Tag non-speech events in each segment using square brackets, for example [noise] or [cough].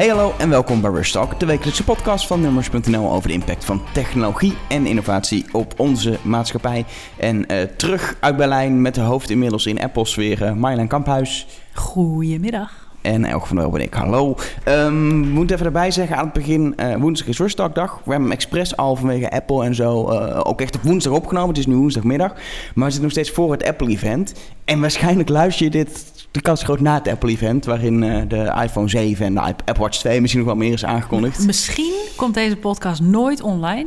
Hey hallo en welkom bij Rush Talk, de wekelijkse podcast van Nummers.nl over de impact van technologie en innovatie op onze maatschappij. En uh, terug uit Berlijn met de hoofd inmiddels in Apple-sfeer, uh, Marjolein Kamphuis. Goedemiddag. En Elke van der Wel ben ik. Hallo. Um, we moeten even erbij zeggen aan het begin, uh, woensdag is Rush Talk dag. We hebben hem expres al vanwege Apple en zo uh, ook echt op woensdag opgenomen. Het is nu woensdagmiddag. Maar we zitten nog steeds voor het Apple-event. En waarschijnlijk luister je dit de kans groot na het Apple-event, waarin uh, de iPhone 7 en de Apple Watch 2 misschien nog wel meer is aangekondigd. Misschien komt deze podcast nooit online.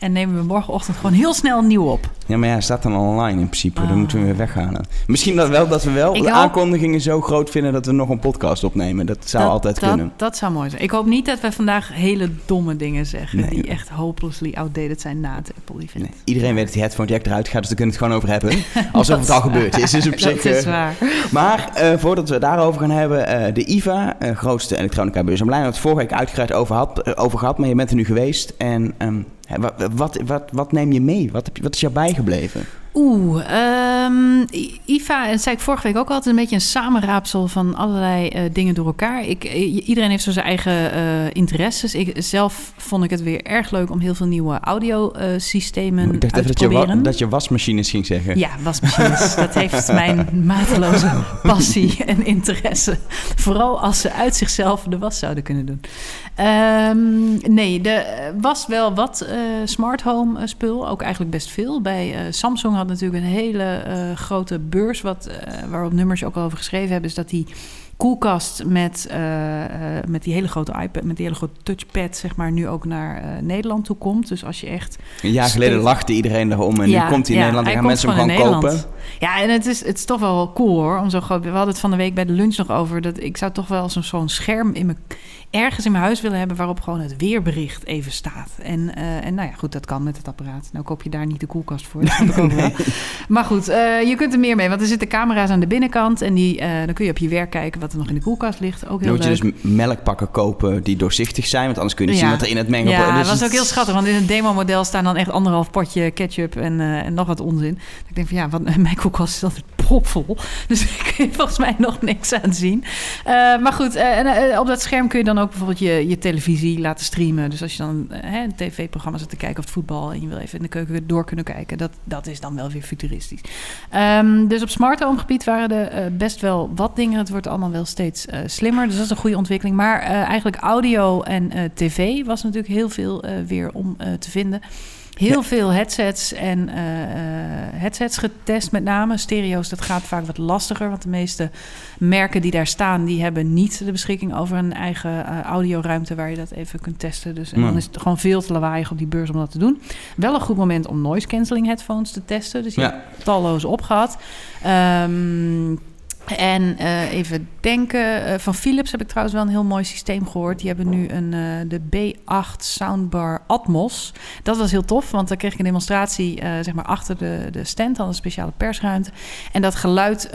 En nemen we morgenochtend gewoon heel snel een nieuw op. Ja, maar ja, staat dan online in principe. Dan moeten we weer weghalen. Misschien dat wel dat we wel ik de hoop... aankondigingen zo groot vinden dat we nog een podcast opnemen. Dat zou dat, altijd dat, kunnen. Dat zou mooi zijn. Ik hoop niet dat we vandaag hele domme dingen zeggen. Nee. Die echt hopelessly outdated zijn na het Apple-event. Nee. Iedereen weet dat die headphone jack eruit gaat, dus daar kunnen we het gewoon over hebben. [laughs] Alsof het al gebeurd is. [laughs] Dus op dat zich, is waar. Maar uh, voordat we het daarover gaan hebben, uh, de IVA, uh, grootste elektronica beurs. En blij dat we het vorige week uitgebreid over, had, over gehad, maar je bent er nu geweest. En um, wat, wat, wat, wat, neem je mee? Wat, heb wat is jou bijgebleven? Oeh, um, IFA, en dat zei ik vorige week ook altijd, een beetje een samenraapsel van allerlei uh, dingen door elkaar. Ik, iedereen heeft zo zijn eigen uh, interesses. Ik, zelf vond ik het weer erg leuk om heel veel nieuwe audiosystemen uh, Ik dacht uit even te dat proberen. je, dat je wasmachines ging zeggen. Ja, wasmachines. [laughs] dat heeft mijn mateloze passie en interesse. Vooral als ze uit zichzelf de was zouden kunnen doen. Um, nee, er was wel wat smart home spul. Ook eigenlijk best veel. Bij Samsung had natuurlijk een hele uh, grote beurs. Wat, uh, waarop nummers ook al over geschreven hebben. Is dat die koelkast met, uh, met die hele grote iPad, met die hele grote touchpad, zeg maar, nu ook naar uh, Nederland toe komt. Dus als je echt. Een jaar geleden lachte iedereen erom en ja, nu komt hij in ja, Nederland en gaan mensen hem gewoon kopen. Ja, en het is, het is toch wel cool hoor. Om zo groot. We hadden het van de week bij de lunch nog over. Dat ik zou toch wel zo'n zo scherm in mijn ergens in mijn huis willen hebben waarop gewoon het weerbericht even staat. En, uh, en nou ja, goed, dat kan met het apparaat. Nou koop je daar niet de koelkast voor. Dat ik ook [laughs] wel. Maar goed, je kunt er meer mee. Want er zitten camera's aan de binnenkant. En die, dan kun je op je werk kijken wat er nog in de koelkast ligt. Ook heel dan moet leuk. je dus melkpakken kopen die doorzichtig zijn. Want anders kun je niet ja. zien wat er in het mengelpot Ja, dus dat was ook heel schattig. Want in het demo-model staan dan echt anderhalf potje ketchup en, en nog wat onzin. Ik denk van ja, wat, [laughs] mijn koelkast is altijd propvol. [laughs] Dus ik kun je volgens mij nog niks aan zien. maar goed, en, op dat scherm kun je dan ook bijvoorbeeld je, je televisie laten streamen. Dus als je dan een tv-programma zit te kijken of het voetbal... en je wil even in de keuken door kunnen kijken... dat, dat is dan wel weer futuristisch. Um, dus op smart home gebied waren er best wel wat dingen. Het wordt allemaal wel steeds uh, slimmer. Dus dat is een goede ontwikkeling. Maar uh, eigenlijk audio en tv was natuurlijk heel veel weer om te vinden... Heel ja. veel headsets en headsets getest, met name. Stereo's, dat gaat vaak wat lastiger. Want de meeste merken die daar staan, die hebben niet de beschikking over een eigen audioruimte waar je dat even kunt testen. Dus en dan is het gewoon veel te lawaaiig op die beurs om dat te doen. Wel een goed moment om noise cancelling headphones te testen. Dus je ja. hebt talloze opgehad. Um, en uh, even denken, uh, van Philips heb ik trouwens wel een heel mooi systeem gehoord. Die hebben nu een, uh, de B8 Soundbar Atmos. Dat was heel tof, want dan kreeg ik een demonstratie zeg maar achter de, de stand, dan een speciale persruimte. En dat geluid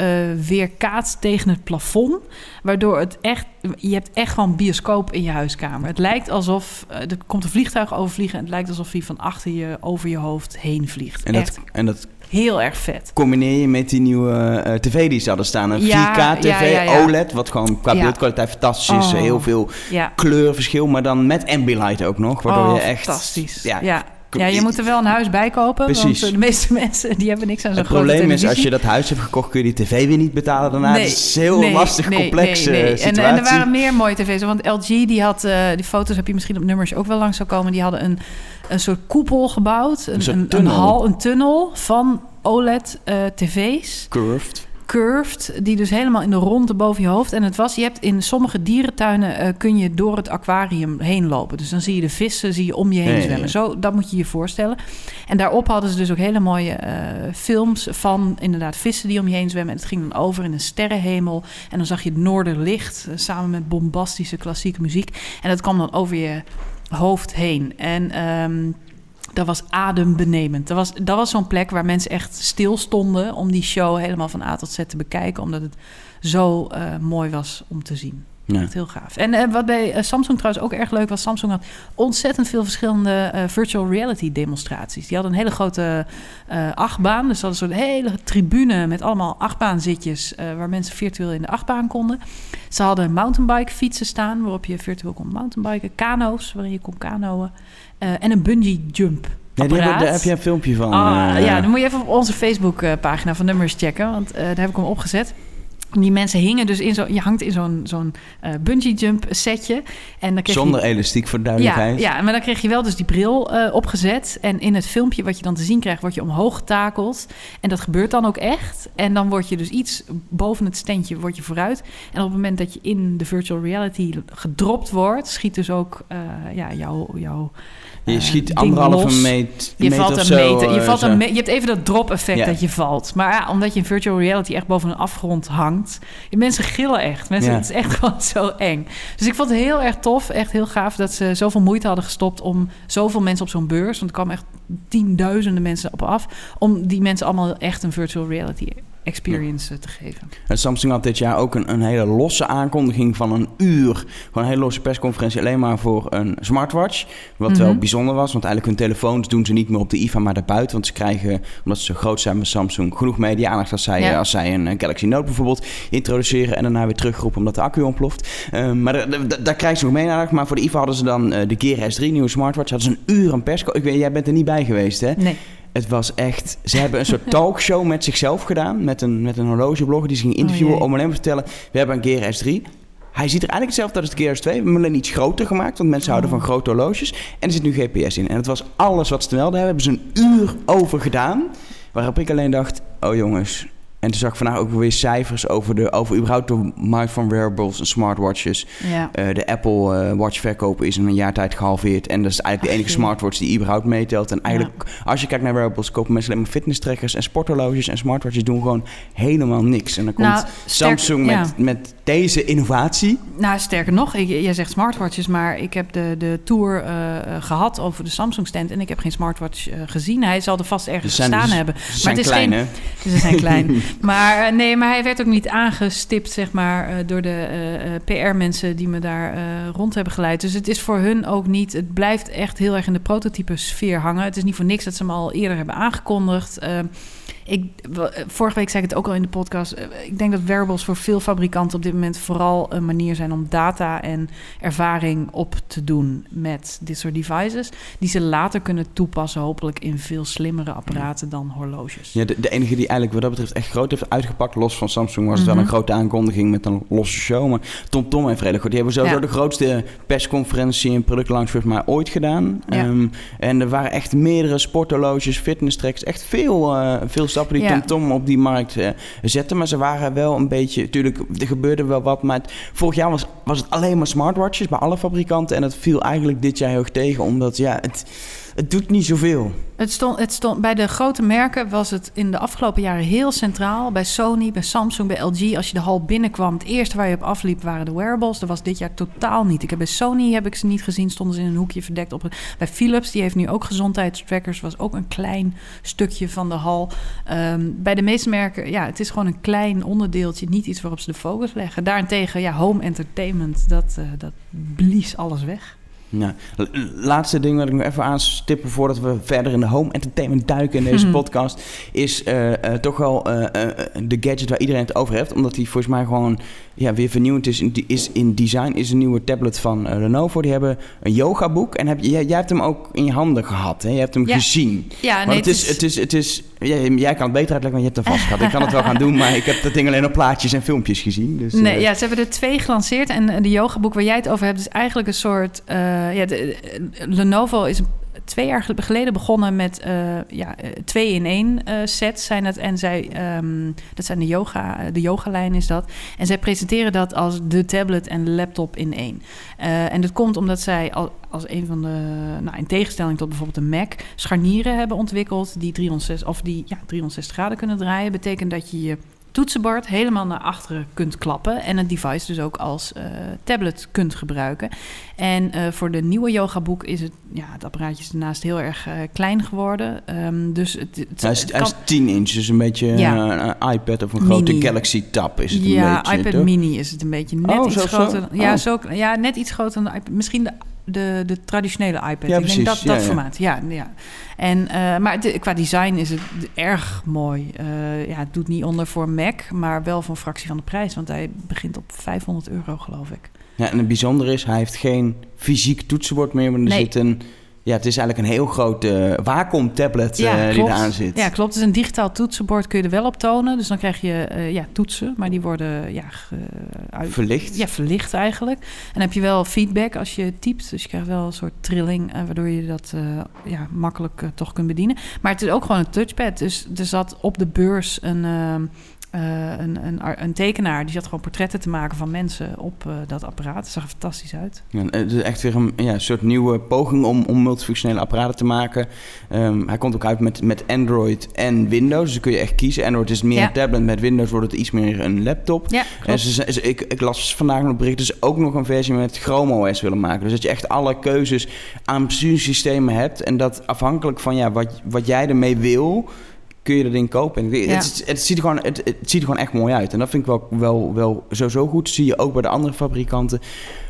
weerkaatst tegen het plafond, waardoor het echt, je hebt echt gewoon bioscoop in je huiskamer. Het lijkt alsof, er komt een vliegtuig overvliegen en het lijkt alsof hij van achter je over je hoofd heen vliegt. En dat, en dat Heel erg vet. Combineer je met die nieuwe uh, tv die ze hadden staan. Een Ja, 4K tv, ja, ja, ja. OLED, wat gewoon qua beeldkwaliteit fantastisch is. Oh. Heel veel kleurverschil, maar dan met Ambilight ook nog. Waardoor oh, je echt... fantastisch. Ja, Ja. Je moet er wel een huis bij kopen. Precies. Want eh, de meeste [laughs] mensen die hebben niks aan zo'n Het grote probleem is, televisie. als je dat huis hebt gekocht, kun je die tv weer niet betalen daarna. Nee, het is heel nee, lastig, nee, complexe nee. En, situatie. en er waren meer mooie tv's. Want LG, die had, eh, die foto's heb je misschien op nummers ook wel langs zou komen. Die hadden een, een soort koepel gebouwd. Een, een, een hal, een tunnel van OLED-tv's. Curved. Curved, die dus helemaal in de ronde boven je hoofd. En het was, je hebt in sommige dierentuinen uh, kun je door het aquarium heen lopen. Dus dan zie je de vissen zie je om je heen zwemmen. Zo, dat moet je je voorstellen. En daarop hadden ze dus ook hele mooie uh, films van inderdaad vissen die om je heen zwemmen. En het ging dan over in een sterrenhemel. En dan zag je het noorderlicht uh, samen met bombastische klassieke muziek. En dat kwam dan over je hoofd heen. En um, dat was adembenemend. Dat was, dat was zo'n plek waar mensen echt stil stonden om die show helemaal van A tot Z te bekijken, omdat het zo uh, mooi was om te zien. Ja. Echt heel gaaf. En eh, wat bij eh, Samsung trouwens ook erg leuk was... Samsung had ontzettend veel verschillende eh, virtual reality demonstraties. Die hadden een hele grote eh, achtbaan. Dus ze hadden zo'n hele tribune met allemaal achtbaanzitjes... eh, waar mensen virtueel in de achtbaan konden. Ze hadden mountainbike fietsen staan... waarop je virtueel kon mountainbiken. Kano's, waarin je kon kanoën. Eh, en een bungee jump Ja, die daar heb je een filmpje van. Ah, eh, ja, dan moet je even op onze Facebook-pagina van Nummers checken, want eh, daar heb ik hem opgezet. Die mensen hingen dus in zo'n... Je hangt in zo'n zo'n eh, bungee jump setje. En dan kreeg Zonder je, elastiek voor de ja, duidelijkheid. ja, maar dan kreeg je wel dus die bril eh, opgezet. En in het filmpje wat je dan te zien krijgt, word je omhoog getakeld. En dat gebeurt dan ook echt. En dan word je dus iets boven het standje word je vooruit. En op het moment dat je in de virtual reality gedropt wordt... schiet dus ook eh, ja, jouw... jouw Je schiet anderhalve meet, Je meter valt een zo, meter. Je, valt zo. een me- je hebt even dat drop-effect Ja. dat je valt. Maar ja, omdat je in virtual reality echt boven een afgrond hangt. Mensen gillen echt. Mensen, Ja. Het is echt [laughs] gewoon zo eng. Dus ik vond het heel erg tof. Echt heel gaaf dat ze zoveel moeite hadden gestopt om zoveel mensen op zo'n beurs. Want er kwamen echt tienduizenden mensen op af. Om die mensen allemaal echt een virtual reality experience eh, te geven. En Samsung had dit jaar ook een, een hele losse aankondiging van een uur. Gewoon een hele losse persconferentie alleen maar voor een smartwatch. Wat wel Mhm. bijzonder was, want eigenlijk hun telefoons doen ze niet meer op de IFA, maar daarbuiten. Want ze krijgen, omdat ze zo groot zijn met Samsung, genoeg media-aandacht als zij, Ja. eh, als zij een, een Galaxy Note bijvoorbeeld introduceren en daarna weer teruggroepen omdat de accu ontploft. Ehm, maar daar- krijgen ze nog media-aandacht. Maar voor de IFA hadden ze dan eh, de Gear S3, nieuwe smartwatch. Hadden ze een uur een persco. Ik weet, jij bent er niet bij geweest, hè? Nee. Het was echt... Ze hebben een soort talkshow met zichzelf gedaan. Met een, met een horlogeblogger die ze ging interviewen Oh om alleen maar te vertellen... We hebben een Gear S3. Hij ziet er eigenlijk hetzelfde als de Gear S2. We hebben alleen iets groter gemaakt. Want mensen houden Oh. van grote horloges. En er zit nu GPS in. En het was alles wat ze te melden hebben. Hebben ze een uur over gedaan. Waarop ik alleen dacht... Oh jongens... En toen zag ik vandaag ook weer cijfers over, de, over überhaupt de markt van wearables en smartwatches. Ja. Eh, de Apple eh, Watch verkopen is in een jaar tijd gehalveerd. En dat is eigenlijk de enige smartwatch die überhaupt meetelt. En eigenlijk, als je kijkt naar wearables, kopen mensen alleen maar fitness trackers en sporthorloges. En smartwatches doen gewoon helemaal niks. En dan komt Nou, sterk- Samsung met, met deze innovatie. Nou, sterker nog, ik, jij zegt smartwatches, maar ik heb de, de tour eh, eh, gehad over de Samsung stand en ik heb geen smartwatch gezien. Hij zal er vast ergens gestaan dus- hebben. Ze zijn het is klein, geen- hè? [laughs] Ze zijn klein. [laughs] maar eh, nee, maar hij werd ook niet aangestipt, zeg maar, eh, door de eh, PR-mensen die me daar rond hebben geleid. Dus het is voor hun ook niet. Het blijft echt heel erg in de prototype sfeer hangen. Het is niet voor niks dat ze hem al eerder hebben aangekondigd. Eh, ik, eh, vorige week zei ik het ook al in de podcast. eh, Ik denk dat wearables voor veel fabrikanten op dit moment vooral een manier zijn om data en ervaring op te doen met dit soort devices. Die ze later kunnen toepassen, hopelijk in veel slimmere apparaten dan horloges. Ja, de, de enige die eigenlijk wat dat betreft echt groot heeft uitgepakt, los van Samsung, was het wel Mhm. een grote aankondiging met een losse show. Maar TomTom heeft redelijk goed. Die hebben sowieso Ja. de grootste persconferentie en productlaunch volgens mij ooit gedaan. Ja. Ehm, en er waren echt meerdere sporthorloges, fitness tracks, echt veel, eh, veel stappen die Ja. Op die markt eh, zette. Maar ze waren wel een beetje, natuurlijk, er gebeurde wel wat. Maar het- vorig jaar was, was het alleen maar smartwatches bij alle fabrikanten. En dat viel eigenlijk dit jaar heel erg tegen, omdat ja, het, het doet niet zoveel. Het stond, het stond, bij de grote merken was het in de afgelopen jaren heel centraal. Bij Sony, bij Samsung, bij LG. Als je de hal binnenkwam, het eerste waar je op afliep waren de wearables. Dat was dit jaar totaal niet. Ik heb bij Sony heb ik ze niet gezien, stonden ze in een hoekje verdekt. Op, bij Philips, die heeft nu ook gezondheidstrackers, was ook een klein stukje van de hal. Ehm, bij de meeste merken, ja, het is gewoon een klein onderdeeltje, niet iets waarop ze de focus leggen. Daarentegen, ja, home entertainment, dat, eh, dat blies alles weg. Ja. Laatste ding wat ik nog even aanstippen voordat we verder in de home entertainment duiken in deze Mhm. podcast, is eh, eh, toch wel eh, de gadget waar iedereen het over heeft, omdat die volgens mij gewoon ja, weer vernieuwend is in, is in design, is een nieuwe tablet van Lenovo. Die hebben een yogaboek en heb, jij, jij hebt hem ook in je handen gehad, hè? je hebt hem Ja. gezien. Ja, Maar nee, het, is, het is, het is, jij, jij kan het beter uitleggen, want je hebt hem vast gehad. Ik kan het wel gaan doen, maar ik heb dat ding alleen op plaatjes en filmpjes gezien. Dus, Nee, ja, ze hebben er twee gelanceerd. En de yogaboek waar jij het over hebt, is eigenlijk een soort. Ja, de, eh, Lenovo is twee jaar gel- geleden begonnen met eh, ja, eh, twee in één eh, sets zijn het. En zij, ehm, dat zijn de yoga, de yogalijn is dat. En zij presenteren dat als de tablet en laptop in één. Eh, en dat komt omdat zij al, als een van de, nou, in tegenstelling tot bijvoorbeeld de Mac, scharnieren hebben ontwikkeld die 360, of die, ja, 360 graden kunnen draaien. Betekent dat je je toetsenbord helemaal naar achteren kunt klappen. En het device dus ook als eh, tablet kunt gebruiken. En eh, voor de nieuwe yogaboek is het, ja, het apparaatje is daarnaast heel erg eh, klein geworden. Ehm, dus het, het, Hij is, het hij is kan- 10 inch, dus een beetje Ja. een iPad of een grote. Galaxy Tab is het een ja, beetje. iPad toch? Mini is het een beetje net Oh, iets groter. Ja, Oh. zo, ja, net iets groter dan de iPad. Misschien de, de, de traditionele iPad. Ja, ik precies. denk dat, dat ja. formaat. Ja, ja. En, eh, maar qua design is het erg mooi. Eh, ja, het doet niet onder voor Mac, maar wel voor een fractie van de prijs. Want hij begint op 500 euro, geloof ik. Ja, en het bijzondere is, hij heeft geen fysiek toetsenbord meer, maar er Nee. zit een... Ja, het is eigenlijk een heel groot eh Wacom tablet Ja, eh, die eraan zit. Ja, klopt. Dus een digitaal toetsenbord kun je er wel op tonen. Dus dan krijg je eh, ja, toetsen, maar die worden ja, uit, Verlicht. Ja, verlicht eigenlijk. En dan heb je wel feedback als je typt. Dus je krijgt wel een soort trilling, waardoor je dat ja, makkelijk toch kunt bedienen. Maar het is ook gewoon een touchpad. Dus er zat op de beurs een, eh, een, een, een tekenaar. Die zat gewoon portretten te maken van mensen op eh, dat apparaat. Het zag er fantastisch uit. Ja, het is echt weer een ja, soort nieuwe poging om, om multifunctionele apparaten te maken. Ehm, hij komt ook uit met, met Android en Windows. Dus dan kun je echt kiezen. Android is meer Ja. een tablet, met Windows wordt het iets meer een laptop. Ja, En ze, ze- ik, ik las vandaag nog een bericht dat ze ook nog een versie met Chrome OS willen maken. Dus dat je echt alle keuzes aan bestuurssystemen hebt. En dat afhankelijk van ja, wat, wat jij ermee wil, kun je dat ding kopen. En het, Ja. het, het ziet er gewoon, het, het ziet er gewoon echt mooi uit. En dat vind ik wel, wel, wel sowieso goed. Zie je ook bij de andere fabrikanten.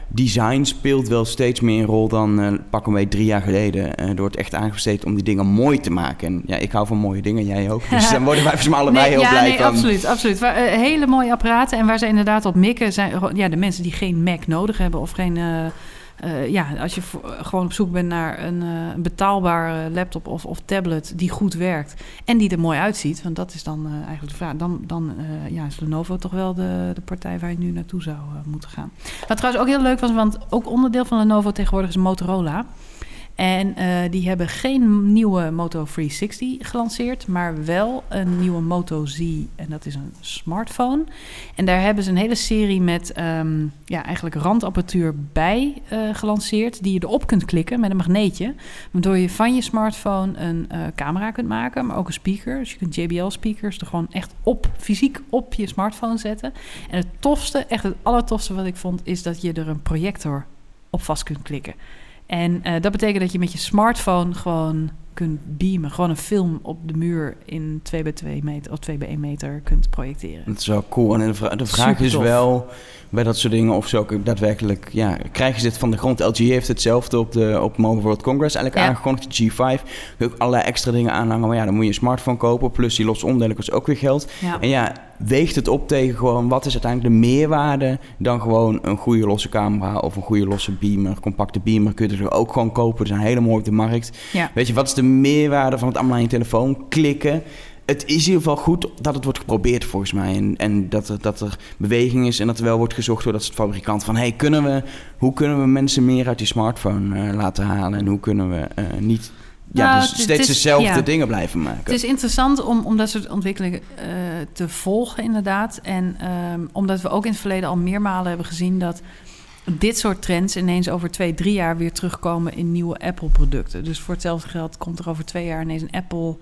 Design speelt wel steeds meer een rol dan eh pak een beetje drie jaar geleden. Eh, er wordt echt aangesteed om die dingen mooi te maken. En ja, ik hou van mooie dingen, jij ook. Dus [laughs] daar worden wij volgens mij allebei heel ja, blij nee, van. absoluut, absoluut. Waar, eh, hele mooie apparaten. En waar ze inderdaad op mikken, zijn ja, de mensen die geen Mac nodig hebben of geen. Eh, eh, ja, als je vo- gewoon op zoek bent naar een, eh, een betaalbare laptop of, of tablet die goed werkt en die er mooi uitziet, want dat is dan eh, eigenlijk de vraag. Dan, dan eh, ja, is Lenovo toch wel de, de partij waar je nu naartoe zou eh, moeten gaan. Wat trouwens ook heel leuk was, want ook onderdeel van Lenovo tegenwoordig is Motorola. En eh, die hebben geen nieuwe Moto 360 gelanceerd, maar wel een nieuwe Moto Z. En dat is een smartphone. En daar hebben ze een hele serie met ehm, ja, eigenlijk randapparatuur bij eh, gelanceerd. Die je erop kunt klikken met een magneetje. Waardoor je van je smartphone een eh, camera kunt maken, maar ook een speaker. Dus je kunt JBL-speakers er gewoon echt op, fysiek op je smartphone zetten. En het tofste, echt het allertofste wat ik vond, is dat je er een projector op vast kunt klikken. En eh, dat betekent dat je met je smartphone gewoon kunt beamen. Gewoon een film op de muur in 2 bij 2 meter of 2 bij 1 meter kunt projecteren. Dat is wel cool. En de, vra- de vraag is wel bij dat soort dingen of ze ook daadwerkelijk... Ja, krijgen ze dit van de grond? LG heeft hetzelfde op de op Mobile World Congress eigenlijk Ja. aangekondigd. De G5. Kun je ook allerlei extra dingen aanhangen. Maar ja, dan moet je een smartphone kopen. Plus die losse onderdelen kost ook weer geld. Ja. En ja, weegt het op tegen gewoon... Wat is uiteindelijk de meerwaarde dan gewoon een goede losse camera... of een goede losse beamer, compacte beamer... kun je er ook gewoon kopen. Er zijn hele mooi op de markt. Ja. Weet je, wat is de meerwaarde van het allemaal aan je telefoon klikken? Het is in ieder geval goed dat het wordt geprobeerd volgens mij. En, en dat, er, dat er beweging is en dat er wel wordt gezocht door dat soort fabrikanten. Van hey, kunnen we, hoe kunnen we mensen meer uit die smartphone eh, laten halen? En hoe kunnen we eh, niet ja, Nou, dus steeds is- dezelfde ja. dingen blijven maken? Het is interessant om, om dat soort ontwikkelingen eh, te volgen, inderdaad. En ehm, omdat we ook in het verleden al meermalen hebben gezien dat dit soort trends ineens over twee, drie jaar weer terugkomen in nieuwe Apple-producten. Dus voor hetzelfde geld komt er over twee jaar ineens een Apple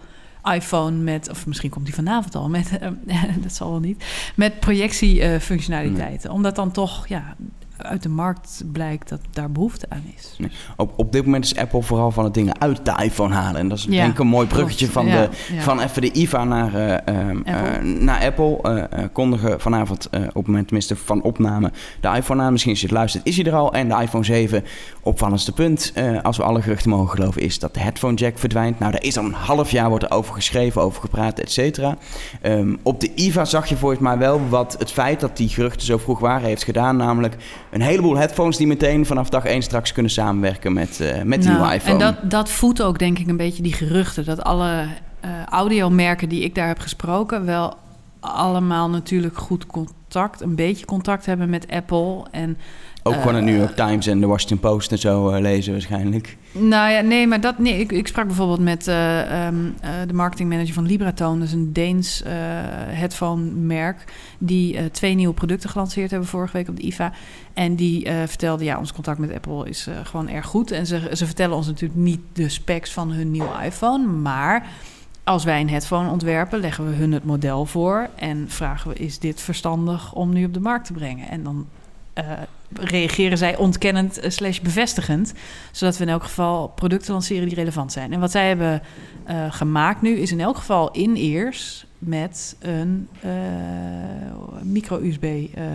iPhone met, of misschien komt die vanavond al met, [laughs] dat zal wel niet, met projectiefunctionaliteiten. Omdat dan toch ja, uit de markt blijkt dat daar behoefte aan is. Op, op dit moment is Apple vooral van het dingen uit de iPhone halen. En dat is Ja, denk ik een mooi bruggetje klopt. van, Ja, de, ja. van even de IFA naar, eh, ehm, Apple. eh, naar Apple. Eh, eh, kondigen vanavond, eh, op het moment tenminste van opname, de iPhone aan. Misschien als je het luistert, is hij er al. En de iPhone 7, opvallendste punt, eh, als we alle geruchten mogen geloven, is dat de headphone jack verdwijnt. Nou, daar is al een half jaar wordt er over geschreven, over gepraat, et cetera. Ehm, op de IFA zag je volgens mij wel wat het feit dat die geruchten zo vroeg waren heeft gedaan. Namelijk een heleboel headphones die meteen vanaf dag 1 straks kunnen samenwerken met, eh, met die Nou, iPhone. En dat, dat voedt ook denk ik een beetje die geruchten. Dat alle eh audiomerken die ik daar heb gesproken... wel allemaal natuurlijk goed contact, een beetje contact hebben met Apple. En Ook gewoon de eh, New York Times en de Washington Post en zo eh, lezen waarschijnlijk. Nou ja, nee, maar dat, nee, ik, ik sprak bijvoorbeeld met eh, ehm, eh, de marketingmanager van Libratone, dus een Deens eh headphone-merk, die twee nieuwe producten gelanceerd hebben vorige week op de IFA. En die vertelde, ja, ons contact met Apple is gewoon erg goed. En ze, ze vertellen ons natuurlijk niet de specs van hun nieuwe iPhone, maar als wij een headphone ontwerpen, leggen we hun het model voor en vragen we: is dit verstandig om nu op de markt te brengen? En dan uh, reageren zij ontkennend uh, slash bevestigend, zodat we in elk geval producten lanceren die relevant zijn. En wat zij hebben uh, gemaakt nu is in elk geval in-ears met een micro-USB.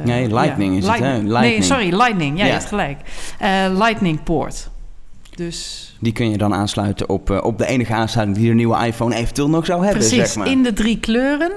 nee, Lightning ja, is Lightning. het, hè? Lightning. Nee, sorry, Lightning. Ja, ja. je hebt gelijk. Lightning poort. Dus... Die kun je dan aansluiten op, uh, op de enige aansluiting die de nieuwe iPhone eventueel nog zou hebben. Precies, zeg maar. in de drie kleuren.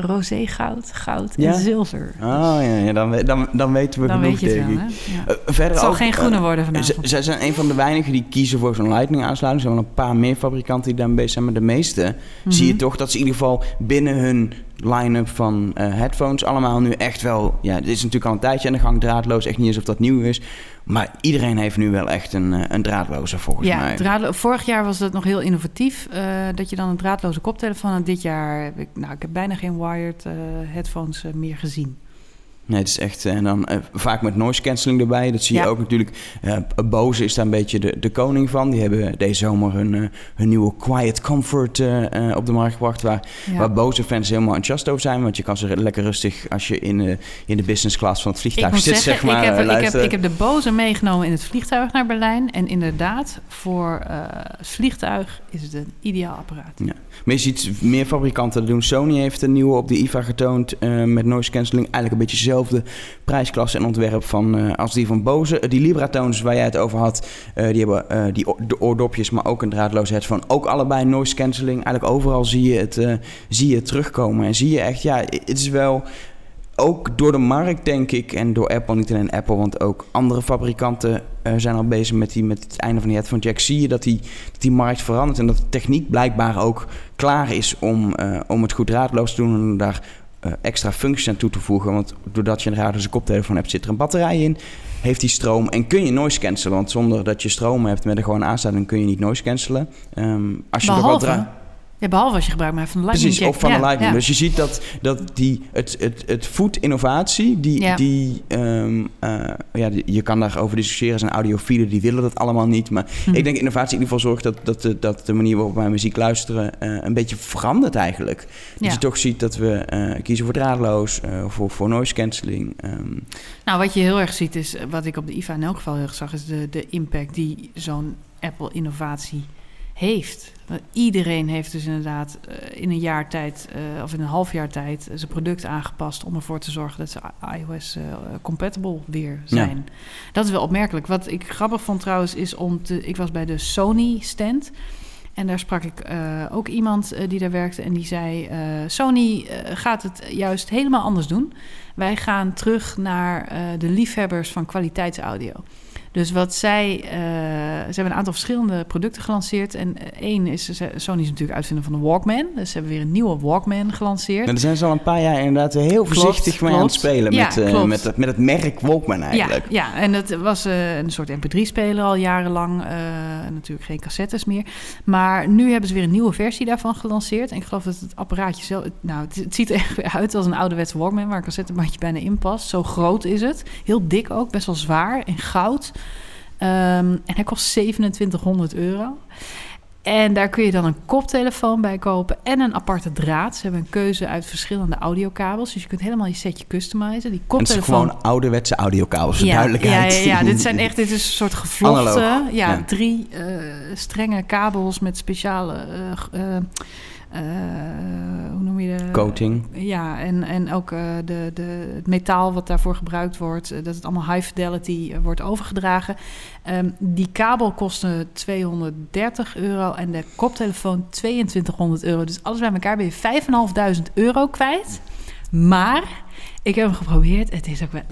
Roze goud, goud ja? en zilver. Oh ja, ja dan, dan, dan weten we dan genoeg, weet je denk het wel, ik. Uh, verder het zal ook, geen groene uh, worden vanavond. Zij zijn een van de weinigen die kiezen voor zo'n lightning aansluiting. Er zijn wel een paar meer fabrikanten die daarmee bezig zijn. Maar de meeste mm -hmm. zie je toch dat ze in ieder geval binnen hun line-up van uh, headphones allemaal nu echt wel... Ja, dit is natuurlijk al een tijdje aan de gang draadloos. Echt niet alsof dat nieuw is. Maar iedereen heeft nu wel echt een, een draadloze volgens ja, mij. Vorig jaar was dat nog heel innovatief. Uh, dat je dan een draadloze koptelefoon had. Dit jaar heb ik, nou, ik heb bijna geen wired uh, headphones meer gezien. Nee, het is echt. En dan uh, vaak met noise cancelling erbij. Dat zie je ja. ook natuurlijk. Uh, Bose is daar een beetje de, de koning van. Die hebben deze zomer hun, uh, hun nieuwe Quiet Comfort op de markt gebracht. Waar, ja. waar Bose fans helemaal enthousiast over zijn. Want je kan ze lekker rustig als je in, in de business class van het vliegtuig ik zit. Zeggen, zeg maar, ik, heb, ik, heb, ik heb de Bose meegenomen in het vliegtuig naar Berlijn. En inderdaad, voor het vliegtuig is het een ideaal apparaat. Ja. Maar je ziet meer fabrikanten doen. Sony heeft een nieuwe op de IFA getoond met noise cancelling. Eigenlijk een beetje zelf dezelfde prijsklasse en ontwerp van, uh, als die van Bose. Uh, die Libratones waar jij het over had, uh, die hebben die de oordopjes, maar ook een draadloos headphone. Ook allebei noise cancelling. Eigenlijk overal zie je het, zie je terugkomen. En zie je echt, ja, het is wel ook door de markt, denk ik, en door Apple, niet alleen Apple, want ook andere fabrikanten zijn al bezig met, die, met het einde van die headphone jack. Zie je dat die, die markt verandert en dat de techniek blijkbaar ook klaar is om, om het goed draadloos te doen en daar extra functies aan toe te voegen. Want doordat je een draadloze koptelefoon hebt, zit er een batterij in. Heeft die stroom en kun je noise cancelen. Want zonder dat je stroom hebt met een gewone aansluiting kun je niet noise cancelen. Um, als je Behalve, ja, behalve als je gebruik maakt van de Lightning Precies, of van ja, de Lightning. Ja. Dus je ziet dat, dat die, het, het, het voedt innovatie, die, die um, uh, ja, die- je kan daarover discussiëren. zijn audiofielen, die willen dat allemaal niet. Maar Hm. ik denk innovatie in ieder geval zorgt dat, dat, de, dat de manier waarop wij muziek luisteren uh, een beetje verandert eigenlijk. Dat Ja. je toch ziet dat we uh, kiezen voor draadloos, voor, voor noise cancelling. Um, Nou, wat je heel erg ziet is, wat ik op de IFA in elk geval heel erg zag, is de, de impact die zo'n Apple-innovatie heeft. Want iedereen heeft dus inderdaad eh, in een jaar tijd, eh, of in een half jaar tijd, eh, zijn product aangepast om ervoor te zorgen dat ze iOS compatible weer zijn. Dat is wel opmerkelijk. Wat ik grappig vond trouwens, is om te. Ik was bij de Sony stand. En daar sprak ik ook iemand die daar werkte. En die zei: Sony gaat het juist helemaal anders doen. Wij gaan terug naar de liefhebbers van kwaliteitsaudio. Dus wat zij, eh, ze hebben een aantal verschillende producten gelanceerd. En eh, één is, Sony is natuurlijk uitvinder van de Walkman. Dus ze hebben weer een nieuwe Walkman gelanceerd. en daar zijn ze al een paar jaar inderdaad heel Klopt, voorzichtig mee aan het spelen. Ja, met, uh, klopt. met, het, met het merk Walkman eigenlijk. Ja, ja, en het was uh, een soort mp3-speler al jarenlang. Natuurlijk geen cassettes meer. Maar nu hebben ze weer een nieuwe versie daarvan gelanceerd. En ik geloof dat het apparaatje zelf... Nou, het, het ziet er echt weer uit als een ouderwetse Walkman... waar een cassettebandje bijna in past. Zo groot is het. Heel dik ook, best wel zwaar in goud. Um, en hij kost 2700 euro. En daar kun je dan een koptelefoon bij kopen en een aparte draad. Ze hebben een keuze uit verschillende audiokabels. Dus je kunt helemaal je setje customizen. Die En het is koptelefoon... gewoon ouderwetse audiokabels, voor Ja, duidelijkheid. Ja, ja, ja, dit zijn [laughs] echt dit is een soort gevlochten. Ja, ja. drie eh, strenge kabels met speciale. eh, eh, hoe noem je de. Coating. Ja, en, en ook eh, de, de, het metaal wat daarvoor gebruikt wordt, eh, dat het allemaal high fidelity eh, wordt overgedragen. Ehm, die kabel kostte 230 euro en de koptelefoon 2200 euro. Dus alles bij elkaar ben je 5.500 euro kwijt. Maar ik heb hem geprobeerd. Het is ook wel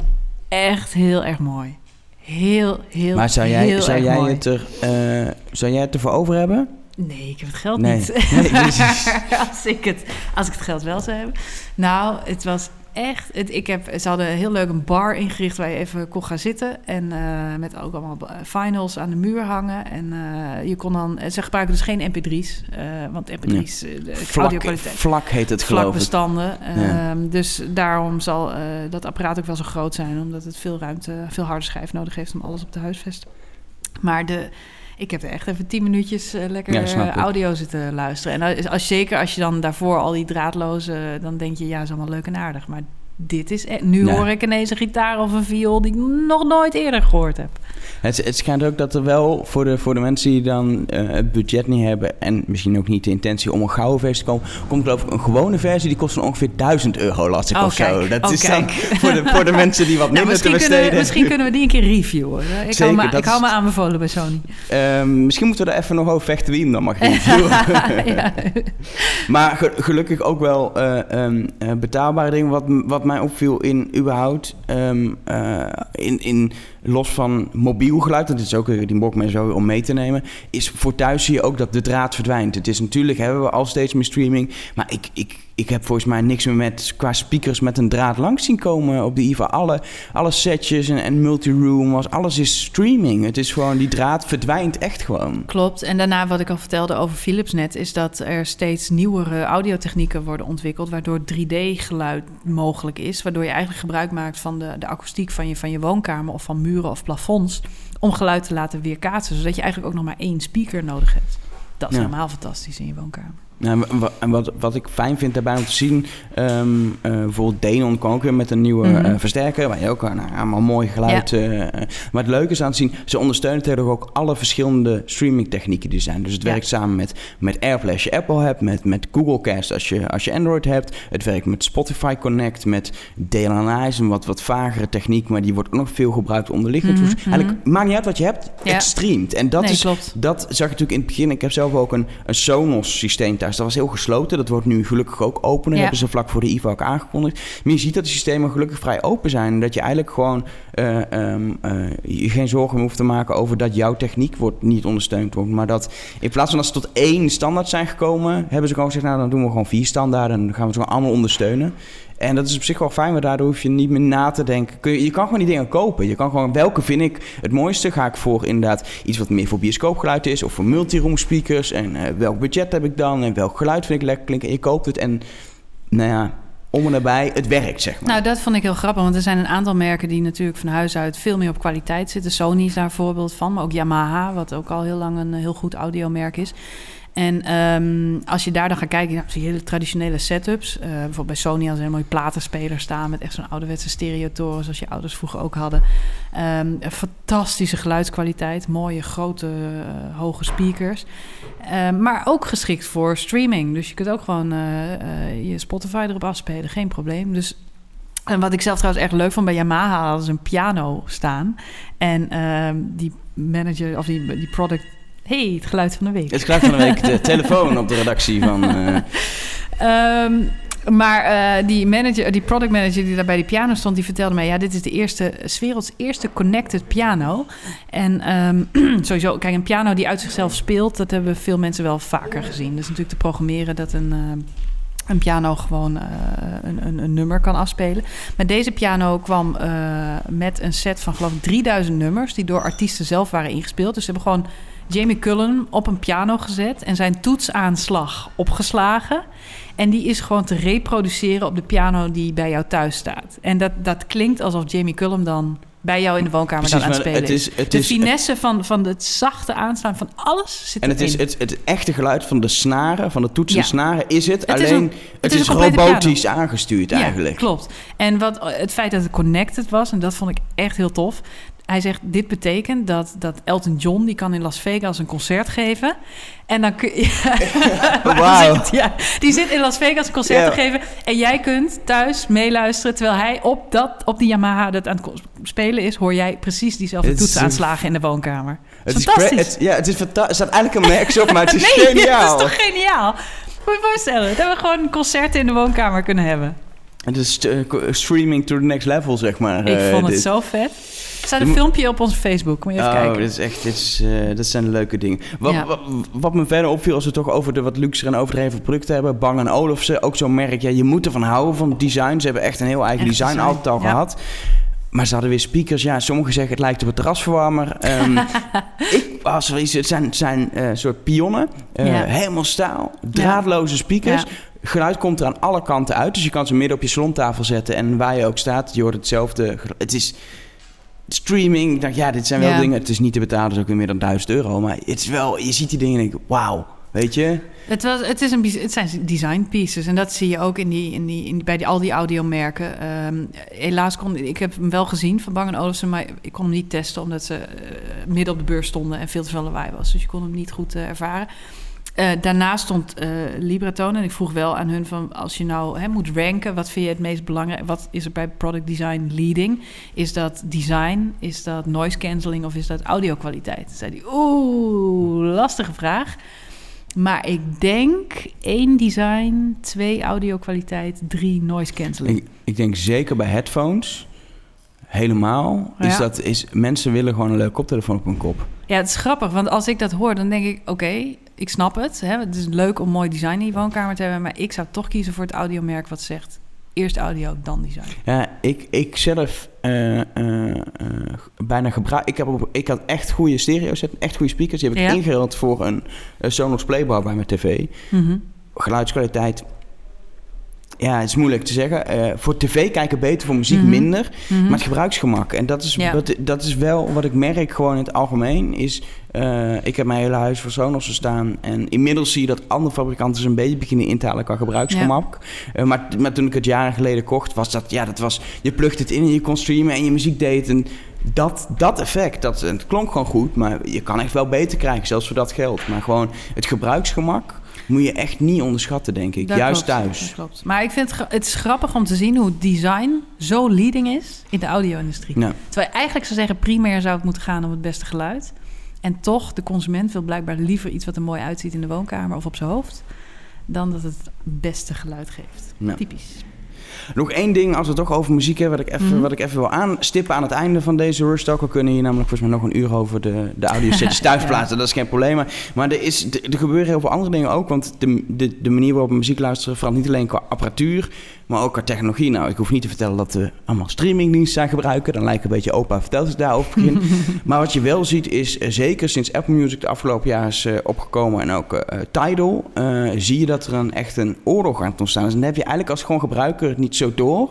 echt heel erg mooi. Heel, heel, Maar zou jij, heel zou erg jij, mooi. het er, eh, zou jij het ervoor over hebben? Nee, ik heb het geld Nee. niet. Nee, [laughs] als, ik het, als ik het geld wel zou hebben. Nou, het was echt... Het, ik heb, ze hadden heel leuk een bar ingericht waar je even kon gaan zitten. En eh, met ook allemaal finals aan de muur hangen. En eh, je kon dan... Ze gebruiken dus geen mp3's. eh, want mp3's, eh, de Vlak, vlak heet het geloof. Vlakbestanden. Ja. Ehm, dus daarom zal dat apparaat ook wel zo groot zijn. Omdat het veel ruimte, veel harde schijf nodig heeft om alles op te huisvesten. Maar de, Ik heb er echt even tien minuutjes eh, lekker Ja, eh, audio zitten luisteren. En als, als, zeker als je dan daarvoor al die draadloze... dan denk je, ja, is allemaal leuk en aardig. Maar dit is... e- Nu Ja. hoor ik ineens een gitaar of een viool... die ik nog nooit eerder gehoord heb. Het, het schijnt ook dat er wel voor de, voor de mensen die dan eh, het budget niet hebben... en misschien ook niet de intentie om een gouden versie te komen... komt geloof ik een gewone versie, die kost dan ongeveer 1000 euro, las ik Oh, of zo. kijk. Dat Oh, is dan kijk. voor de, voor de [laughs] mensen die wat Nou, minder te misschien, kunnen, we- besteden. misschien kunnen we die een keer reviewen. Ik, hou Zeker, me, dat ik hou me aanbevolen bij Sony. Ehm, misschien moeten we er even nog over vechten wie hem dan mag reviewen. [laughs] [laughs] ja. Maar ge- gelukkig ook wel eh, ehm, eh, betaalbare dingen. Wat, wat mij opviel in überhaupt, ehm, eh, in, in los van mobiel geluid, dat is ook die Walkman zo om mee te nemen, is voor thuis zie je ook dat de draad verdwijnt. Het is natuurlijk, hebben we al steeds meer streaming, maar ik, ik, ik heb volgens mij niks meer met, qua speakers met een draad langs zien komen op de IVA. Alle, alle setjes en, en multiroom, was, alles is streaming. Het is gewoon, die draad verdwijnt echt gewoon. Klopt. En daarna wat ik al vertelde over Philips net... is dat er steeds nieuwere audiotechnieken worden ontwikkeld... waardoor 3D-geluid mogelijk is. Waardoor je eigenlijk gebruik maakt van de, de akoestiek van je, van je woonkamer... of van muren of plafonds... om geluid te laten weerkaatsen. Zodat je eigenlijk ook nog maar één speaker nodig hebt. Dat is Ja. helemaal fantastisch in je woonkamer. Nou, en wa- en wat, wat ik fijn vind daarbij om te zien, eh, bijvoorbeeld Denon kwam ook weer met een nieuwe Mhm. eh, versterker, waar je ook eh, nou, allemaal mooi geluid. eh, maar het leuke is aan te zien, ze ondersteunen tegenwoordig ook alle verschillende streamingtechnieken die er zijn. Dus het Ja. werkt samen met, met AirPlay als je Apple hebt, met, met Google Cast als je, als je Android hebt. Het werkt met Spotify Connect, met DLNA is een wat, wat vagere techniek, maar die wordt ook nog veel gebruikt onder liggend. Mhm, Dus Eigenlijk maakt niet uit wat je hebt, Ja. het streamt. En dat nee, is klopt. dat zag je natuurlijk in het begin. Ik heb zelf ook een, een Sonos systeem thuis. Dat was heel gesloten. Dat wordt nu gelukkig ook open. Dat Ja. hebben ze vlak voor de IVA ook aangekondigd. Maar je ziet dat de systemen gelukkig vrij open zijn. En dat je eigenlijk gewoon eh, ehm, eh, je geen zorgen meer hoeft te maken over dat jouw techniek wordt, niet ondersteund wordt. Maar dat in plaats van dat ze tot één standaard zijn gekomen, hebben ze gewoon gezegd, nou dan doen we gewoon vier standaarden. En dan gaan we ze gewoon allemaal ondersteunen. En dat is op zich wel fijn, want daardoor hoef je niet meer na te denken. Kun je, je kan gewoon die dingen kopen. Je kan gewoon, welke vind ik het mooiste? Ga ik voor inderdaad iets wat meer voor bioscoopgeluid is... of voor multiroom speakers. En eh, welk budget heb ik dan? En welk geluid vind ik lekker klinken? En je koopt het en, nou ja, om en nabij, het werkt, zeg maar. Nou, dat vond ik heel grappig, want er zijn een aantal merken die natuurlijk van huis uit veel meer op kwaliteit zitten. Sony is daar een voorbeeld van, maar ook Yamaha, wat ook al heel lang een heel goed audiomerk is. En ehm, als je daar dan gaat kijken, nou, zie je hele traditionele setups. Eh, bijvoorbeeld bij Sony als een mooie platenspeler staan met echt zo'n ouderwetse stereotoren, zoals je ouders vroeger ook hadden. Een fantastische geluidskwaliteit, mooie grote eh, hoge speakers. Ehm, maar ook geschikt voor streaming. Dus je kunt ook gewoon eh, je Spotify erop afspelen, geen probleem. Dus en wat ik zelf trouwens echt leuk vond bij Yamaha hadden ze een piano staan. En die manager of die, die product. Hey, het geluid van de week. Het geluid van de week, de [laughs] telefoon op de redactie van... eh, Ehm, maar eh, die manager, die product manager die daar bij die piano stond, die vertelde mij: ja, dit is de eerste, 's werelds eerste connected piano. En ehm, [clears throat] sowieso, kijk, een piano die uit zichzelf speelt, dat hebben veel mensen wel vaker gezien. Dus natuurlijk te programmeren dat een. ehm, een piano gewoon eh, een, een, een nummer kan afspelen. Maar deze piano kwam eh, met een set van geloof ik 3000 nummers... die door artiesten zelf waren ingespeeld. Dus ze hebben gewoon Jamie Cullen op een piano gezet... en zijn toetsaanslag opgeslagen. En die is gewoon te reproduceren op de piano die bij jou thuis staat. En dat, dat klinkt alsof Jamie Cullum dan bij jou in de woonkamer precies, dan aan het spelen het is. Het De is finesse van, van het zachte aanslaan van alles zit en het is het, het echte geluid van de snaren, van de toetsen en Ja. snaren, is het. Is alleen, een- het, is robotisch aangestuurd eigenlijk. Ja, klopt. En wat, het feit dat het connected was, en dat vond ik echt heel tof. Hij zegt, dit betekent dat, dat Elton John... die kan in Las Vegas een concert geven. En dan kun je... [laughs] Zit, ja, die zit in Las Vegas een concert te geven. En jij kunt thuis meeluisteren... terwijl hij op, dat, op die Yamaha dat aan het spelen is... hoor jij precies diezelfde Het is toetsaanslagen in de woonkamer. Het is Fantastisch. het- ja, het is fantastisch. Er staat eigenlijk een merk op, maar het is [laughs] nee, geniaal. dat is toch geniaal? Moet je voorstellen dat we gewoon een concert in de woonkamer kunnen hebben. Het is eh, streaming to the next level, zeg maar. Ik eh, vond het dit. zo vet. Er staat een filmpje op onze Facebook. Moet je even oh, kijken. dit is echt, dit, is, dat zijn leuke dingen. Wat, Ja. wat, wat me verder opviel, als we het toch over de wat luxere en overdreven producten hebben. Bang Olufsen, ook zo'n merk. Ja, je moet ervan houden van het design. Ze hebben echt een heel eigen Echt design, design, altijd al ja. gehad. Maar ze hadden weer speakers. Ja, sommigen zeggen het lijkt op een terrasverwarmer. Ehm, [laughs] ik was wel iets, het zijn, het zijn eh, soort pionnen. eh, Ja. Helemaal staal. Draadloze speakers. Ja. Geluid komt er aan alle kanten uit. Dus je kan ze midden op je salontafel zetten. En waar je ook staat, je hoort hetzelfde. Het is streaming. Ik dacht, ja, dit zijn wel Ja. dingen. Het is niet te betalen, dus ook weer meer dan 1000 euro. Maar het is wel, je ziet die dingen en denk ik, wauw, weet je? Het, was, het, is een, het zijn design pieces en dat zie je ook in die, in die, in, bij die, al die audiomerken. Ehm helaas kon ik heb hem wel gezien van Bang Olufsen, maar ik kon hem niet testen omdat ze eh, midden op de beurs stonden en veel te veel lawaai was. Dus je kon hem niet goed eh, ervaren. Eh, daarnaast stond eh Libratone en ik vroeg wel aan hun van als je nou hè, moet ranken, wat vind je het meest belangrijk? Wat is er bij product design leading? Is dat design? Is dat noise cancelling of is dat audio-kwaliteit? Zei hij, oeh, lastige vraag. Maar ik denk één design, twee audio-kwaliteit, drie noise cancelling. Ik, ik denk zeker bij headphones, helemaal, is Ja. dat, is, mensen willen gewoon een leuke koptelefoon op hun kop. Ja, het is grappig, want als ik dat hoor, dan denk ik, oké, ik snap het. Hè? Het is leuk om mooi design in je woonkamer te hebben, maar ik zou toch kiezen voor het audiomerk wat zegt eerst audio, dan design. Ja, ik, ik zelf eh, eh, eh, bijna gebruik. Ik, heb op, ik had echt goede stereo's, echt goede speakers. Die heb ik Ja. ingeruild voor een, een Sonos Playbar bij mijn tv. Mhm. Geluidskwaliteit. Ja, het is moeilijk te zeggen. Eh, voor tv kijken beter, voor muziek Mhm. minder. Mhm. Maar het gebruiksgemak. En dat is, Ja. dat, dat is wel wat ik merk gewoon in het algemeen. Is, eh, ik heb mijn hele huis voor Sonos staan. En inmiddels zie je dat andere fabrikanten ze een beetje beginnen in te halen qua gebruiksgemak. Eh, maar, maar toen ik het jaren geleden kocht, was dat... Ja, dat was... Je plugt het in en je kon streamen en je muziek deed. En dat, dat effect, dat, het klonk gewoon goed. Maar je kan echt wel beter krijgen, zelfs voor dat geld. Maar gewoon het gebruiksgemak moet je echt niet onderschatten, denk ik. Dat Juist klopt, thuis. dat klopt. Maar ik vind het, het is grappig om te zien hoe design zo leading is in de audio-industrie. Ja. Terwijl je eigenlijk zou zeggen, primair zou het moeten gaan om het beste geluid. En toch, de consument wil blijkbaar liever iets wat er mooi uitziet in de woonkamer of op zijn hoofd, dan dat het beste geluid geeft. Ja. Typisch. Nog één ding, als we het toch over muziek hebben, wat ik even, Mhm. wat ik even wil aanstippen aan het einde van deze Rush Talk. We kunnen hier namelijk volgens mij nog een uur over de, de audiosetjes [laughs] thuis Ja. plaatsen. Dat is geen probleem. Maar, maar er, is, er er gebeuren heel veel andere dingen ook. Want de, de, de manier waarop we muziek luisteren verandert niet alleen qua apparatuur, maar ook qua technologie. Nou, ik hoef niet te vertellen dat we allemaal streamingdiensten zijn gebruiken. Dan lijkt een beetje opa vertelt het daarover begin. [laughs] maar wat je wel ziet is, eh, zeker sinds Apple Music de afgelopen jaar is eh, opgekomen en ook eh, Tidal, zie je dat er een, echt een oorlog aan het ontstaan is. En dan heb je eigenlijk als gewoon gebruiker het niet zo door.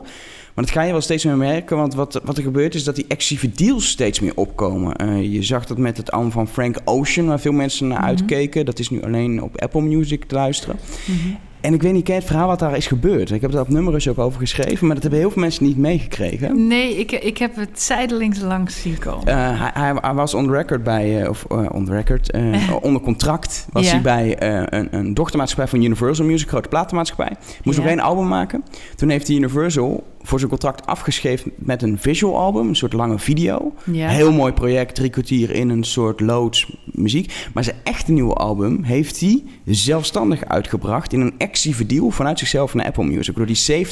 Maar dat ga je wel steeds meer merken, want wat, wat er gebeurt is dat die exclusieve deals steeds meer opkomen. Je zag dat met het album van Frank Ocean, waar veel mensen naar Mhm. uitkeken. Dat is nu alleen op Apple Music te luisteren. Mhm. En ik weet niet, ken het verhaal wat daar is gebeurd? Ik heb er op nummers ook over geschreven, maar dat hebben heel veel mensen niet meegekregen. Nee, ik, ik heb het zijdelings langs zien komen. Eh, hij, hij, hij was on record bij, eh, of eh, on record, [laughs] onder contract was Ja. hij bij een, een dochtermaatschappij van Universal Music, grote platenmaatschappij. Moest Ja. nog één album maken. Toen heeft Universal voor zijn contract afgeschreven met een visual album, een soort lange video. ja. Heel mooi project, drie kwartier in een soort loods muziek. Maar zijn echte nieuwe album heeft hij zelfstandig uitgebracht in een exclusieve deal vanuit zichzelf naar Apple Music. Waardoor hij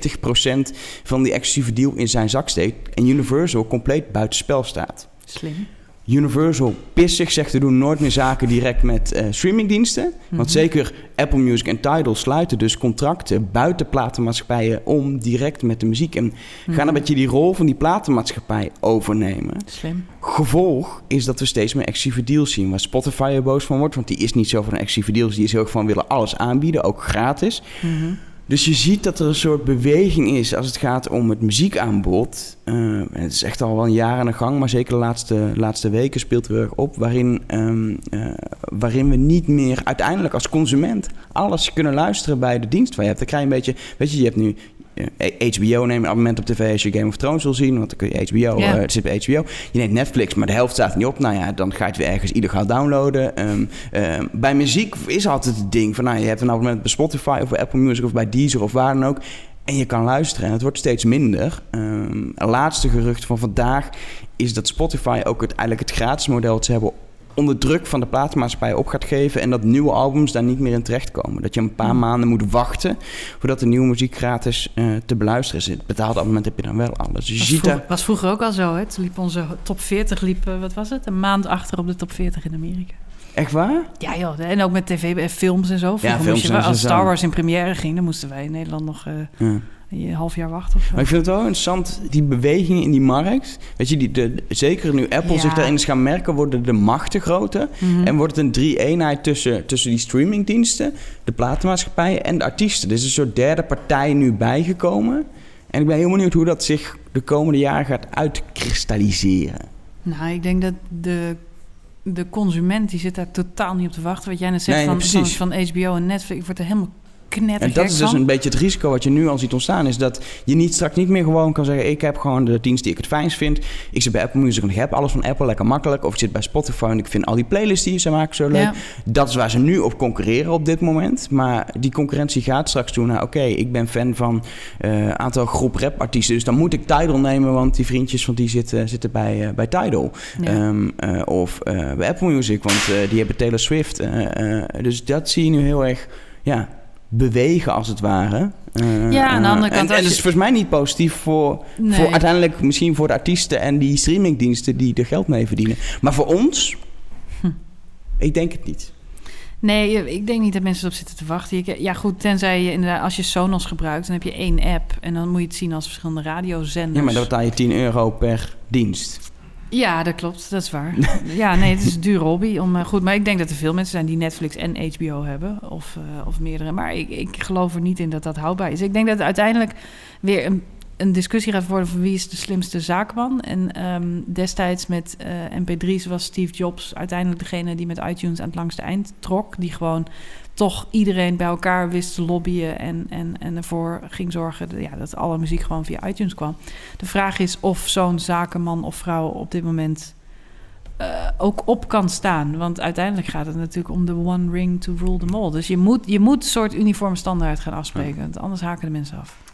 70% van die exclusieve deal in zijn zak steekt en Universal compleet buitenspel staat. Slim. Universal pissig, zegt te doen nooit meer zaken direct met eh, streamingdiensten. Want Mhm. zeker Apple Music en Tidal sluiten dus contracten buiten platenmaatschappijen om direct met de muziek. En gaan Mhm. een beetje die rol van die platenmaatschappij overnemen. Slim. Gevolg is dat we steeds meer exclusieve deals zien. Waar Spotify er boos van wordt, want die is niet zo van exclusieve deals. Die is heel erg van willen alles aanbieden, ook gratis. Mhm. Dus je ziet dat er een soort beweging is als het gaat om het muziekaanbod. En het is echt al wel een jaar aan de gang, maar zeker de laatste, laatste weken speelt er erg op. Waarin, ehm, eh, waarin we niet meer uiteindelijk als consument alles kunnen luisteren bij de dienst waar je hebt. Dan krijg je een beetje, weet je, je hebt nu HBO neem een abonnement op tv als je Game of Thrones wil zien, want dan kun je HBO, Ja. eh, het zit bij HBO. Je neemt Netflix, maar de helft staat niet op. Nou ja, dan ga je het weer ergens illegaal downloaden. Ehm, ehm, bij muziek is altijd het ding van, nou, je hebt een abonnement bij Spotify of bij Apple Music of bij Deezer of waar dan ook. En je kan luisteren en het wordt steeds minder. Ehm, een laatste gerucht van vandaag is dat Spotify ook het, eigenlijk het gratis model dat ze hebben onder druk van de platenmaatschappij op gaat geven en dat nieuwe albums daar niet meer in terechtkomen. Dat je een paar Hmm. maanden moet wachten voordat de nieuwe muziek gratis eh, te beluisteren is. Het abonnement heb je dan wel alles. Dus je was, ziet vroeg- daar... was vroeger ook al zo, hè? Toen liep onze top 40, liep, eh, wat was het? Een maand achter op de top 40 in Amerika. Echt waar? Ja joh, en ook met tv en films en zo. Vroeger films moest je als. Star Wars in première ging, dan moesten wij in Nederland nog eh, Ja. Een half jaar wachten of zo. Maar ik vind het wel interessant, die bewegingen in die markt. Weet je, die, de, zeker nu Apple Ja. zich daarin is gaan merken, worden de machten groter. Mhm. En wordt het een drie-eenheid tussen, tussen die streamingdiensten, de platenmaatschappijen en de artiesten. Er is een soort derde partij nu bijgekomen. En ik ben heel benieuwd hoe dat zich de komende jaren gaat uitkristalliseren. Nou, ik denk dat de, de consument die zit daar totaal niet op te wachten. Wat jij net zegt Nee, van, van, van HBO en Netflix. Ik word er helemaal En dat is dus van. een beetje het risico wat je nu al ziet ontstaan. Is dat je niet straks niet meer gewoon kan zeggen... ik heb gewoon de dienst die ik het fijnst vind. Ik zit bij Apple Music en ik heb alles van Apple lekker makkelijk. Of ik zit bij Spotify en ik vind al die playlists die ze maken zo leuk. Ja. Dat is waar ze nu op concurreren op dit moment. Maar die concurrentie gaat straks toe naar... oké, ik ben fan van een aantal groep rapartiesten... dus dan moet ik Tidal nemen... want die vriendjes van die zitten, zitten bij, eh, bij Tidal. Ja. Ehm, eh, of eh, bij Apple Music, want eh, die hebben Taylor Swift. Eh, eh, dus dat zie je nu heel erg ja, bewegen, als het ware. Eh, Ja, aan de andere eh, kant, En, dat je- is volgens mij niet positief voor, Nee. voor uiteindelijk misschien voor de artiesten en die streamingdiensten die er geld mee verdienen. Maar voor ons, Hm. ik denk het niet. Nee, ik denk niet dat mensen erop zitten te wachten. Ja, goed, tenzij je inderdaad, als je Sonos gebruikt, dan heb je één app en dan moet je het zien als verschillende radiozenders. Ja, maar dan betaal je 10 euro per dienst. Ja, dat klopt, dat is waar. [laughs] ja, nee, het is een dure hobby. Om, eh, goed, maar ik denk dat er veel mensen zijn die Netflix en HBO hebben, of, eh, of meerdere. Maar ik, ik geloof er niet in dat dat houdbaar is. Ik denk dat uiteindelijk weer een, een discussie gaat worden van wie is de slimste zaakman. En ehm, destijds met eh, MP3's was Steve Jobs uiteindelijk degene die met iTunes aan het langste eind trok. Die gewoon toch iedereen bij elkaar wist te lobbyen en, en, en ervoor ging zorgen dat- ja, dat alle muziek gewoon via iTunes kwam. De vraag is of zo'n zakenman of vrouw op dit moment eh, ook op kan staan. Want uiteindelijk gaat het natuurlijk om de one ring to rule them all. Dus je moet, je moet een soort uniforme standaard gaan afspreken. Want anders haken de mensen af.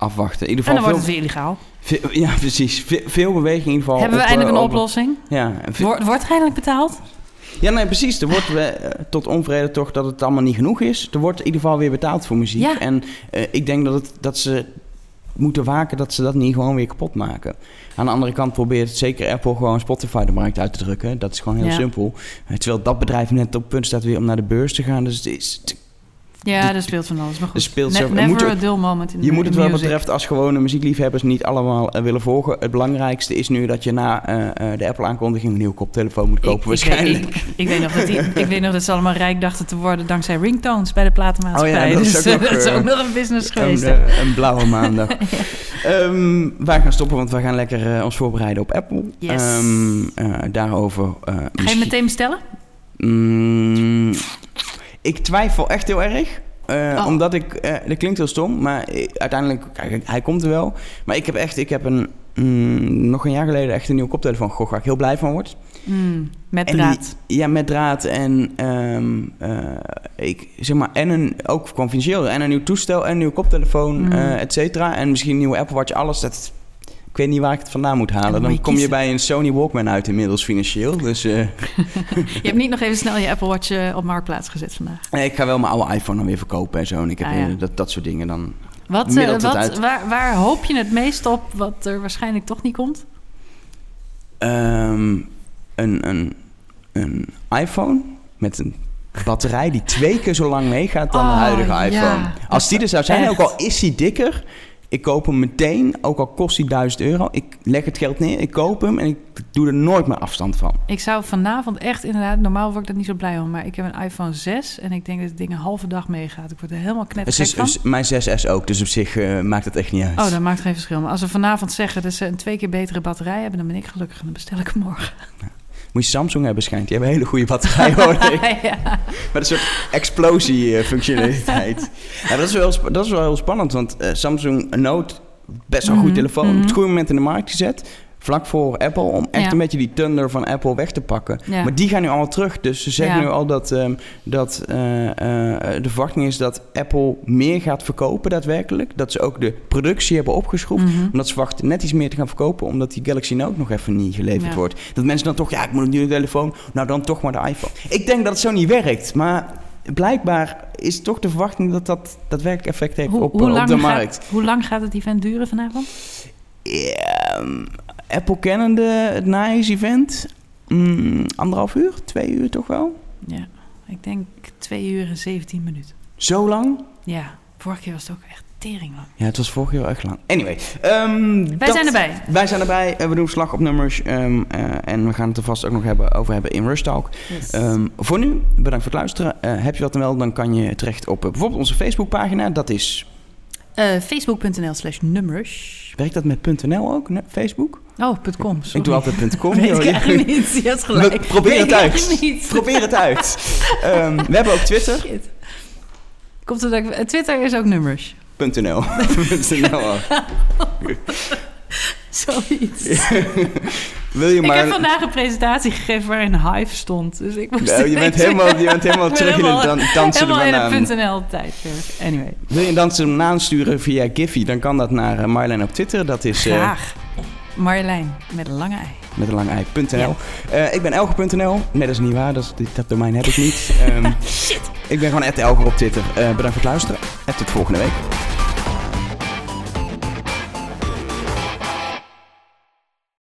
Afwachten. In ieder En dan geval wordt het weer illegaal. veel- ja, precies. Veel, veel beweging in ieder geval. Hebben we op, eindelijk eh, een op- oplossing? Ja, Wordt, wordt er eindelijk betaald? Ja, nee, precies. Er wordt eh, tot onvrede toch dat het allemaal niet genoeg is. Er wordt in ieder geval weer betaald voor muziek. Ja. En eh, ik denk dat, het, dat ze moeten waken dat ze dat niet gewoon weer kapot maken. Aan de andere kant probeert zeker Apple gewoon Spotify de markt uit te drukken. Dat is gewoon heel Ja. simpel. Terwijl dat bedrijf net op punt staat weer om naar de beurs te gaan. Dus het is, Ja, er speelt van alles. Maar goed, er speelt ne- er never moet- a dull moment in je moet het wel betreft als gewone muziekliefhebbers niet allemaal eh, willen volgen. Het belangrijkste is nu dat je na eh, eh, de Apple-aankondiging een nieuwe koptelefoon moet kopen Ik- waarschijnlijk. Ik, weet, ik, ik weet nog dat die, ik weet nog dat ze allemaal rijk dachten te worden dankzij ringtones bij de platenmaatschappij. Oh ja, dat [laughs] is dus ook nog, dat is ook nog een business geweest. Een, blauwe maandag. [laughs] Ehm, wij gaan stoppen, want we gaan lekker ons voorbereiden op Apple. Yes. Eh, daarover. Ga je misschien- meteen bestellen? Mm, ik twijfel echt heel erg. Eh, Oh. Omdat ik, eh, dat klinkt heel stom, maar uiteindelijk, kijk, hij komt er wel. Maar ik heb echt, ik heb een, mm, nog een jaar geleden echt een nieuwe koptelefoon gekocht waar ik heel blij van word. Mm, met En die- draad. ja, met draad en, ehm, eh, ik, zeg maar, en een, ook financieel, en een nieuw toestel en een nieuwe koptelefoon, Mm. et cetera. En misschien een nieuwe Apple Watch, alles. Dat, weet niet waar ik het vandaan moet halen. Dan kom je bij een Sony Walkman uit inmiddels financieel. Dus eh, [laughs] Je hebt niet nog even snel je Apple Watch eh, op Marktplaats gezet vandaag. nee, ik ga wel mijn oude iPhone dan weer verkopen en zo. En ik heb Ah, ja. dat, dat soort dingen dan. Wat, eh, wat, waar, waar hoop je het meest op wat er waarschijnlijk toch niet komt? Ehm, een, een, een iPhone met een batterij die twee keer zo lang meegaat dan de Oh, huidige ja. iPhone. Als die er zou zijn, Echt. ook al is die dikker, ik koop hem meteen, ook al kost hij 1000 euro. Ik leg het geld neer, ik koop hem en ik doe er nooit meer afstand van. Ik zou vanavond echt inderdaad... Normaal word ik er niet zo blij om, maar ik heb een iPhone 6... en ik denk dat het ding een halve dag meegaat. Ik word er helemaal knettergek van. is mijn 6S ook, dus op zich eh, maakt het echt niet uit. Oh, dat maakt geen verschil. Maar als we vanavond zeggen dat ze een twee keer betere batterij hebben... dan ben ik gelukkig en dan bestel ik hem morgen. Moet je Samsung hebben schijnt, die hebben een hele goede batterij hoor [laughs] ja. Met een soort explosie-functionaliteit. [laughs] ja, dat, is wel, dat is wel heel spannend, want eh, Samsung Note, best wel een goed Mhm, telefoon, op mhm. het goede moment in de markt gezet. Vlak voor Apple, om echt Ja. een beetje die thunder van Apple weg te pakken. Ja. Maar die gaan nu allemaal terug. Dus ze zeggen Ja. nu al dat, ehm, dat eh, eh, de verwachting is dat Apple meer gaat verkopen daadwerkelijk. Dat ze ook de productie hebben opgeschroefd. Mhm. Omdat ze verwachten net iets meer te gaan verkopen, omdat die Galaxy Note nog even niet geleverd wordt. Dat mensen dan toch, ja, ik moet een nieuwe telefoon, nou dan toch maar de iPhone. Ik denk dat het zo niet werkt, maar blijkbaar is toch de verwachting dat dat daadwerkelijk effect heeft Hoe, op, hoe op de gaat- markt. hoe lang gaat het event duren vanavond? Ehm, Apple kennende het NICE-event, mm, anderhalf uur, twee uur toch wel? Ja, ik denk twee uur en 17 minuten. Zo lang? Ja, vorige keer was het ook echt tering lang. Ja, het was vorig jaar echt lang. Anyway. ehm, Wij dat- zijn erbij. Wij zijn erbij. eh, we doen slag op nummers. ehm, eh, en we gaan het er vast ook nog hebben, over hebben in Rush Talk. Ehm, voor nu, bedankt voor het luisteren. Eh, heb je wat te melden, dan kan je terecht op bijvoorbeeld onze Facebookpagina. Dat is Facebook.nl slash numrush. Werkt dat met .nl ook, Facebook? Oh, .com, sorry. Ik doe altijd .com. [laughs] Weet joh. ik eigenlijk niet. Je hebt gelijk. Probeer het ik uit. Probeer het uit. Ehm, we hebben ook Twitter. Shit. Komt het ook, eh, Twitter is ook nummers. .nl. .nl ook. Zoiets. [laughs] Wil je Ik maar... heb vandaag een presentatie gegeven waarin Hive stond. Dus ik moest Nou, je, bent helemaal, je bent helemaal [laughs] Ik terug in het dan, dansen de Helemaal in .nl tijdperk. Anyway, Wil je een dansen banaan sturen via Giphy, dan kan dat naar eh, Marlijn op Twitter. Dat is eh, graag. Marjolein met een lange ei. met een lange ei.nl. Eh, ik ben Elger.nl. Nee, dat is niet waar. Dat, is, dat domein heb ik niet. [laughs] Ehm, Shit. ik ben gewoon Elger op Twitter. Eh, bedankt voor het luisteren. En tot volgende week.